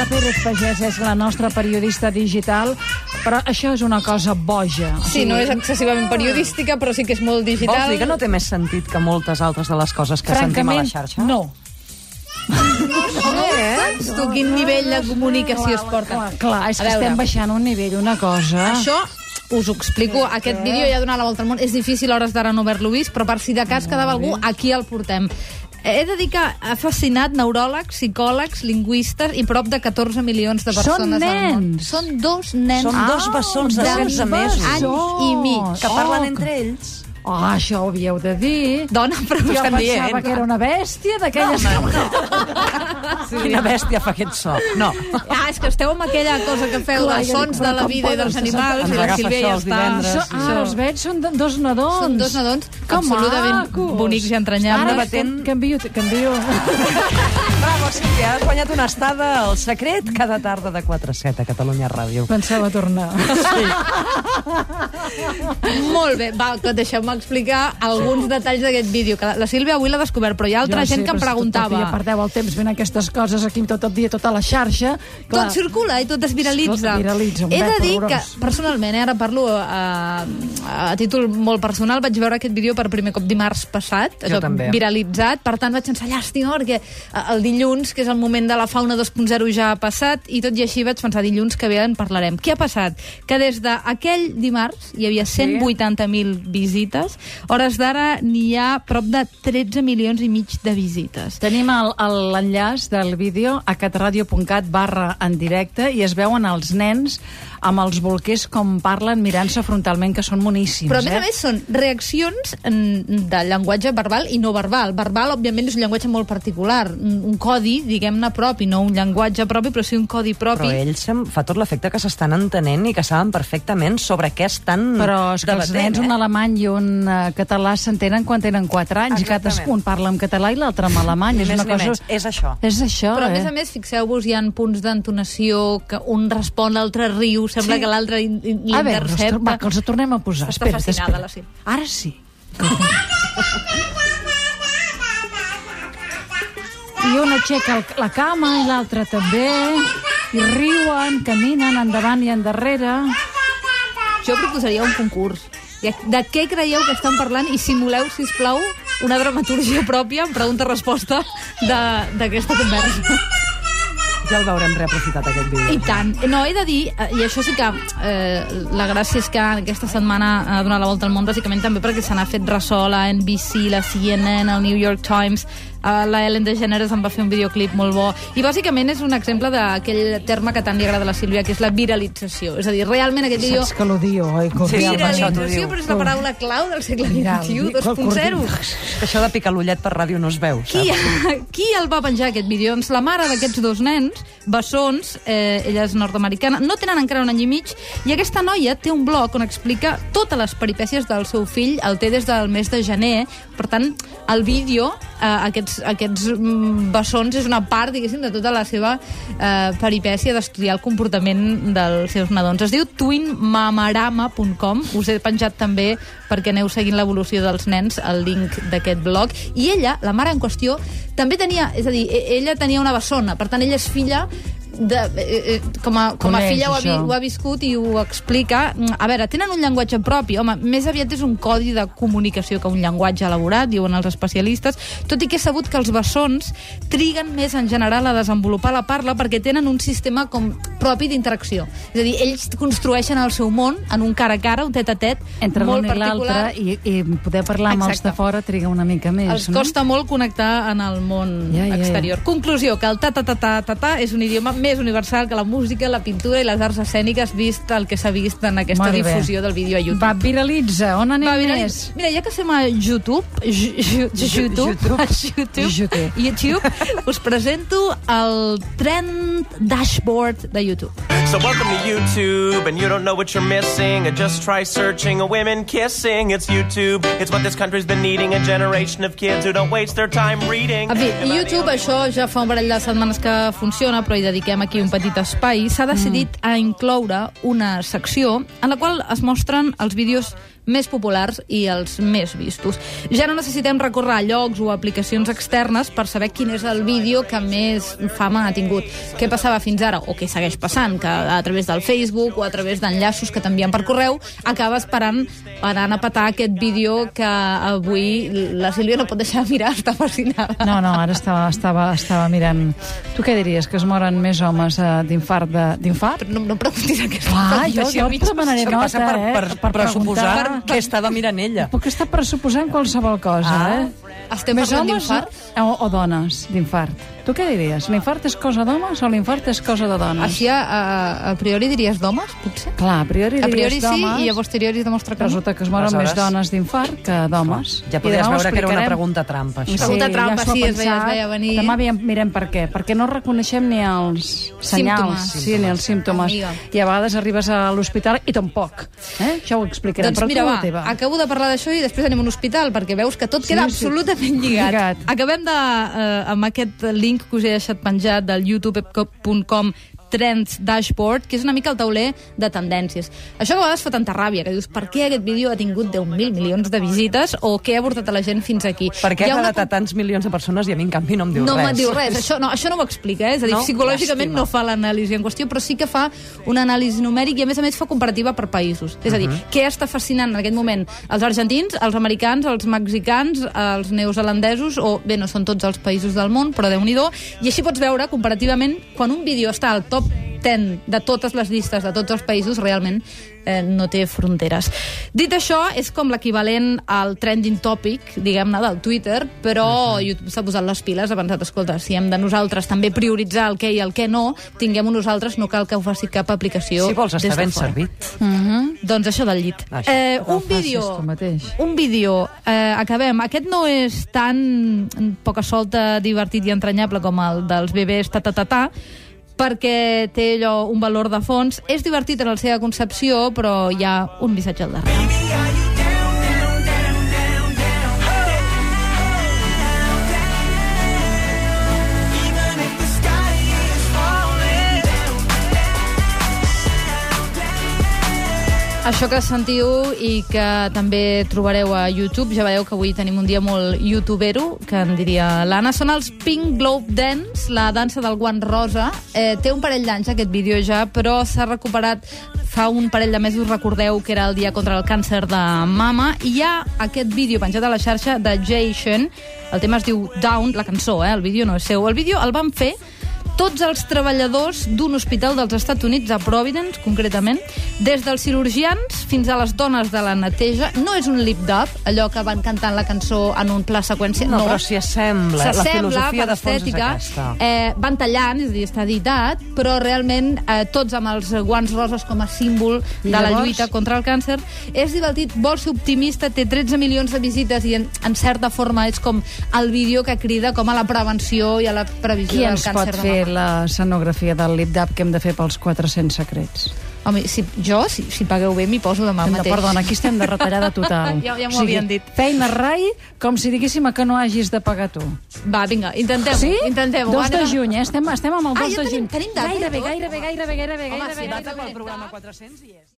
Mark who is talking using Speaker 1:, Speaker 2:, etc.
Speaker 1: La Pérez Pagès és la nostra periodista digital, però això és una cosa boja. O
Speaker 2: Sí, no és excessivament periodística, però sí que és molt digital.
Speaker 3: Vols dir que no té més sentit que moltes altres de les coses que sentim a la
Speaker 1: Francament,
Speaker 3: xarxa?
Speaker 1: no.
Speaker 2: Saps tu quin nivell de comunicació es porta?
Speaker 1: Clar, clar, és que estem baixant un nivell, una cosa...
Speaker 2: Això us ho explico. Aquest vídeo ja ha donat la volta al món. És difícil a hores d'ara no haver-lo vist, però per si de cas quedava algú, aquí el portem. He de dir que ha fascinat neuròlegs, psicòlegs, lingüistes i prop de 14 milions de
Speaker 1: Són
Speaker 2: persones al món.
Speaker 1: nens.
Speaker 2: Són dos nens.
Speaker 3: Són dos bessons de
Speaker 2: de
Speaker 3: 16 mesos.
Speaker 2: Any i mig.
Speaker 3: Que parlen entre ells.
Speaker 1: Oh, això ho havíeu de dir.
Speaker 2: Dona, però
Speaker 1: Jo
Speaker 2: ho estem
Speaker 1: pensava
Speaker 2: dient.
Speaker 1: que era una bèstia d'aquelles...
Speaker 3: Sí. Quina bèstia fa aquest so. No.
Speaker 2: Ah, és que esteu amb aquella cosa que feu
Speaker 1: Clar,
Speaker 2: dels
Speaker 1: jo dic,
Speaker 2: sons
Speaker 1: però
Speaker 2: de la
Speaker 1: com
Speaker 2: vida i
Speaker 1: poden
Speaker 2: dels
Speaker 1: ser
Speaker 2: animals,
Speaker 3: Ens
Speaker 2: la
Speaker 3: agafa
Speaker 2: Sílvia
Speaker 3: això
Speaker 2: ja
Speaker 3: els
Speaker 2: està...
Speaker 3: divendres.
Speaker 1: Ah, els veig, són de- dos nadons.
Speaker 2: Són dos nadons
Speaker 1: que
Speaker 2: absolutament
Speaker 1: macos.
Speaker 2: bonics i entranyables.
Speaker 1: Ara
Speaker 3: Debatent-
Speaker 1: canvio, canvio.
Speaker 3: Bravo, Sílvia, has guanyat una estada al secret cada tarda de 4 a 7 a Catalunya Ràdio.
Speaker 1: Pensava tornar.
Speaker 2: Molt bé, va, que deixeu-me explicar alguns detalls d'aquest vídeo. Que la- la Sílvia avui l'ha descobert, però hi ha altra
Speaker 1: Jo
Speaker 2: gent
Speaker 1: sé,
Speaker 2: que em
Speaker 1: però si Tot el dia
Speaker 2: preguntava.
Speaker 1: perdeu el temps fent aquestes coses aquí tot el dia, tota la xarxa.
Speaker 2: Tot circula i tot es viralitza.
Speaker 1: Tot viralitza, un
Speaker 2: He de dir que,
Speaker 1: horrorós.
Speaker 2: personalment, eh, ara parlo a, a títol molt personal, vaig veure aquest vídeo per primer cop dimarts passat,
Speaker 3: Jo també.
Speaker 2: viralitzat, per tant vaig pensar, llàstima, perquè eh, el dilluns, que és el moment de la fauna 2.0, ja ha passat, i tot i així vaig pensar, dilluns que ve en parlarem. Què ha passat? Que des d'aquell dimarts hi havia 180.000 visites, hores d'ara n'hi ha prop de 13 milions i mig de visites.
Speaker 1: Tenim l'enllaç del vídeo a catradio.cat barra en directe i es veuen els nens amb els bolquers com parlen mirant-se frontalment, que són moníssims.
Speaker 2: Però, a més
Speaker 1: eh?
Speaker 2: a més, són reaccions de llenguatge verbal i no verbal. Verbal, òbviament, és un llenguatge molt particular. Un, un codi, diguem-ne, propi, no un llenguatge propi, però sí un codi propi.
Speaker 3: Però ells em fa tot l'efecte que s'estan entenent i que saben perfectament sobre què estan
Speaker 1: Però és que els nens, un
Speaker 3: eh?
Speaker 1: alemany i un uh, català s'entenen quan tenen 4 anys.
Speaker 3: Exactament.
Speaker 1: Cadascun parla en català i l'altre en alemany.
Speaker 3: Ni
Speaker 1: és una cosa...
Speaker 3: menys. És això.
Speaker 1: És això,
Speaker 2: Però, a
Speaker 1: eh?
Speaker 2: més a més, fixeu-vos, hi ha punts d'entonació que un respon, l'altre riu, sembla
Speaker 3: Sí.
Speaker 2: que l'altre in- in-
Speaker 1: A veure, va,
Speaker 2: l'intercepta.
Speaker 1: que els tornem a posar.
Speaker 2: Està
Speaker 1: Espera't,
Speaker 2: fascinada,
Speaker 1: espera't.
Speaker 2: la Sil.
Speaker 1: Ara sí. I un aixeca el- la cama i l'altre també, i riuen, caminen endavant i endarrere.
Speaker 2: Jo proposaria un concurs. De de què creieu que estan parlant i simuleu, si us plau, una dramaturgia pròpia en pregunta-resposta de- d'aquesta conversa.
Speaker 3: Ja el veurem reaprofitat, aquest vídeo.
Speaker 2: I tant. No, he de dir, eh, i això sí que eh, la gràcia és que aquesta setmana ha donat la volta al món, bàsicament també perquè se n'ha fet ressò la NBC, la CNN, el New York Times, la Ellen DeGeneres en va fer un videoclip molt bo, i bàsicament és un exemple d'aquell terme que tant li agrada a la Sílvia, que és la viralització. És a dir, realment aquest vídeo...
Speaker 1: Saps que l'odio, oi?
Speaker 3: Sí,
Speaker 2: Viralització, però és la paraula clau del segle. XXI,
Speaker 1: Cor-
Speaker 2: 2.0.
Speaker 3: Que això de picar l'ullet per ràdio no es veu,
Speaker 2: Qui,
Speaker 3: saps?
Speaker 2: qui el va penjar, aquest vídeo? Doncs la mare d'aquests dos nens, bessons, eh, ella és nord-americana, no tenen encara un any i mig, i aquesta noia té un blog on explica totes les peripècies del seu fill, el té des del mes de gener, per tant, el vídeo, eh, aquests, aquests mm, bessons, és una part, diguéssim, de tota la seva eh, peripècia d'estudiar el comportament dels seus nadons. Es diu twinmamarama.com, us he penjat també perquè aneu seguint l'evolució dels nens, el link d'aquest blog, i ella, la mare en qüestió, també tenia, és a dir, e- ella tenia una bessona, per tant, ella és filla de, eh, eh, com, a, com a
Speaker 1: Coneix,
Speaker 2: filla ho ha, vi,
Speaker 1: això.
Speaker 2: ho ha viscut i ho explica. A veure, tenen un llenguatge propi, home, més aviat és un codi de comunicació que un llenguatge elaborat, diuen els especialistes, tot i que he sabut que els bessons triguen més en general a desenvolupar la parla perquè tenen un sistema com propi d'interacció. És a dir, ells construeixen el seu món en un cara a cara, un tet-a-tet,
Speaker 1: Entre
Speaker 2: molt
Speaker 1: i
Speaker 2: particular.
Speaker 1: i, i poder parlar amb els de fora triga una mica més,
Speaker 2: Els
Speaker 1: no?
Speaker 2: costa molt connectar en el món
Speaker 1: Ja, ja, ja.
Speaker 2: exterior. Conclusió, que el ta-ta-ta-ta-ta és un idioma més universal que la música, la pintura i les arts escèniques, vist el que s'ha vist en aquesta
Speaker 1: Molt bé.
Speaker 2: difusió del vídeo a YouTube.
Speaker 1: Va, viralitza. On anem
Speaker 2: Va, mira,
Speaker 1: més?
Speaker 2: mira, ja que som a YouTube, ju- ju- YouTube,
Speaker 3: YouTube.
Speaker 2: a YouTube,
Speaker 1: YouTube.
Speaker 2: YouTube, us presento el Trend Dashboard de YouTube.
Speaker 4: So welcome to YouTube, and you don't know what you're missing. Just try searching a women kissing. It's YouTube. It's what this country's been needing. A generation of kids who don't waste their time reading.
Speaker 2: En fi, YouTube, això ja fa un parell de setmanes que funciona, però hi dediquem aquí un petit espai. S'ha decidit a incloure una secció en la qual es mostren els vídeos més populars i els més vistos. Ja no necessitem recórrer a llocs o aplicacions externes per saber quin és el vídeo que més fama ha tingut. Què passava fins ara, o què segueix passant, que a través del Facebook o a través d'enllaços que t'envien per correu, acaba esperant anant a petar aquest vídeo que avui la Sílvia no pot deixar de mirar, està fascinada.
Speaker 1: No, no, ara estava, estava, estava mirant... Tu què diries, que es moren més homes eh, d'infart de- d'infart?
Speaker 2: No, no em preguntis aquesta
Speaker 1: Clar, jo, jo
Speaker 2: mig.
Speaker 1: demanaré nota,
Speaker 3: per,
Speaker 1: eh?
Speaker 3: per, per pressuposar
Speaker 1: preguntar.
Speaker 3: què estava mirant ella.
Speaker 1: Puc estar pressuposant qualsevol cosa,
Speaker 3: Ah.
Speaker 1: eh?
Speaker 2: Estem
Speaker 1: Més
Speaker 2: parlant d'infart?
Speaker 1: O, o dones d'infart. Tu què diries? L'infart és cosa d'homes o l'infart és cosa de dones?
Speaker 2: Així, a, a, a priori diries d'homes, potser?
Speaker 1: Clar, a priori
Speaker 2: A
Speaker 1: diries
Speaker 2: priori sí,
Speaker 1: d'homes,
Speaker 2: i a posteriori es demostra que.
Speaker 1: Resulta que es moren més
Speaker 3: Aleshores-
Speaker 1: dones d'infart que d'homes.
Speaker 3: Ja podries veure que era una
Speaker 1: explicarem.
Speaker 3: pregunta trampa, això.
Speaker 2: Pregunta trampa,
Speaker 1: ha
Speaker 2: sí, es veia- es veia venir.
Speaker 1: Demà veiem, mirem per què. Perquè no reconeixem ni els senyals,
Speaker 2: Símptomes.
Speaker 1: sí, ni els símptomes.
Speaker 2: Amiga.
Speaker 1: I a vegades arribes a l'hospital i tampoc. Eh? Això ho explicarem.
Speaker 2: Doncs
Speaker 1: Però
Speaker 2: mira,
Speaker 1: tu,
Speaker 2: va,
Speaker 1: teva.
Speaker 2: acabo de parlar d'això i després anem a un hospital, perquè veus que tot
Speaker 1: Sí,
Speaker 2: queda
Speaker 1: sí.
Speaker 2: absolutament lligat.
Speaker 1: Lligat.
Speaker 2: Acabem de, eh, amb aquest link que us he deixat penjat del youtube.com Trends Dashboard, que és una mica el tauler de tendències. Això a vegades fa tanta ràbia, que dius, per què aquest vídeo ha tingut 10.000 milions de visites o què ha portat a la gent fins aquí?
Speaker 3: Per què ha
Speaker 2: ha una
Speaker 3: quedat a tants milions de persones i a mi, en canvi, no em diu
Speaker 2: no
Speaker 3: res?
Speaker 2: me'n diu res, això no, això no ho explica, eh? és a dir,
Speaker 3: No?
Speaker 2: psicològicament
Speaker 3: Llàstima.
Speaker 2: no fa l'anàlisi en qüestió, però sí que fa una anàlisi numèric i a més a més fa comparativa per països. És a dir, què està fascinant en aquest moment? Els argentins, els americans, els mexicans, els neozelandesos, o bé, no són tots els països del món, però déu nhi i així pots veure comparativament quan un vídeo està al top 10 de totes les llistes de tots els països, realment eh, no té fronteres. Dit això, és com l'equivalent al trending topic, diguem-ne, del Twitter, però YouTube s'ha posat les piles, ha pensat, escolta, si hem de nosaltres també prioritzar el què i el què no, tinguem-ho nosaltres, no cal que ho faci cap aplicació
Speaker 3: Si vols estar ben
Speaker 2: fora.
Speaker 3: servit.
Speaker 2: Mhm. Doncs això del llit.
Speaker 3: Això.
Speaker 2: Eh, un vídeo... Un vídeo, eh, acabem. Aquest no és tan poca solta, divertit i entranyable com el dels bebès ta-ta-ta-ta, perquè té allò un valor de fons. És divertit en la seva concepció, però hi ha un missatge al darrere. Això que sentiu i que també trobareu a YouTube, ja veieu que avui tenim un dia molt youtubero, que en diria l'Anna, són els Pink Globe Dance, la dansa del guant rosa. Eh, té un parell d'anys aquest vídeo ja, però s'ha recuperat fa un parell de mesos, recordeu que era el dia contra el càncer de mama, i hi ha aquest vídeo penjat a la xarxa de Jay Shen, el tema es diu Down, la cançó, eh? el vídeo no és seu. El vídeo el van fer tots els treballadors d'un hospital dels Estats Units, a Providence, concretament, des dels cirurgians fins a les dones de la neteja. No és un lip-dub, allò que van cantant la cançó en un pla seqüència.
Speaker 3: No,
Speaker 2: No,
Speaker 3: però s'hi assembla. La
Speaker 2: S'assembla per estètica. Eh, van tallant, és a dir, està editat, però realment eh, tots amb els guants roses com a símbol
Speaker 1: I
Speaker 2: de la
Speaker 1: llavors?
Speaker 2: lluita contra el càncer. És divertit, vol ser optimista, té 13 milions de visites i en, en certa forma és com el vídeo que crida com a la prevenció i a la previsió
Speaker 1: Qui
Speaker 2: del
Speaker 1: ens
Speaker 2: càncer
Speaker 1: pot
Speaker 2: de
Speaker 1: fer
Speaker 2: mama.
Speaker 1: La escenografia del lip-dub que hem de fer pels 400 secrets?
Speaker 2: Home, si, jo, si, si pagueu bé, m'hi poso demà
Speaker 1: de,
Speaker 2: mateix.
Speaker 1: perdona, aquí estem de retallada total.
Speaker 2: Ja- ja m'ho havien dit.
Speaker 1: Feina rai, com si diguéssim que no hagis de pagar tu.
Speaker 2: Va, vinga, intentem-ho.
Speaker 1: Sí?
Speaker 2: Intentem-ho.
Speaker 1: 2
Speaker 2: Va,
Speaker 1: de juny, eh? Estem, estem amb el
Speaker 2: Ah,
Speaker 1: 2
Speaker 2: ja
Speaker 1: de
Speaker 2: tenim-
Speaker 1: juny.
Speaker 2: tenim data
Speaker 1: Gairebé,
Speaker 2: tot?
Speaker 1: gairebé, gairebé, gairebé,
Speaker 2: Home,
Speaker 1: gairebé.
Speaker 2: sí, data
Speaker 1: gairebé.
Speaker 2: pel programa
Speaker 3: 400 i és.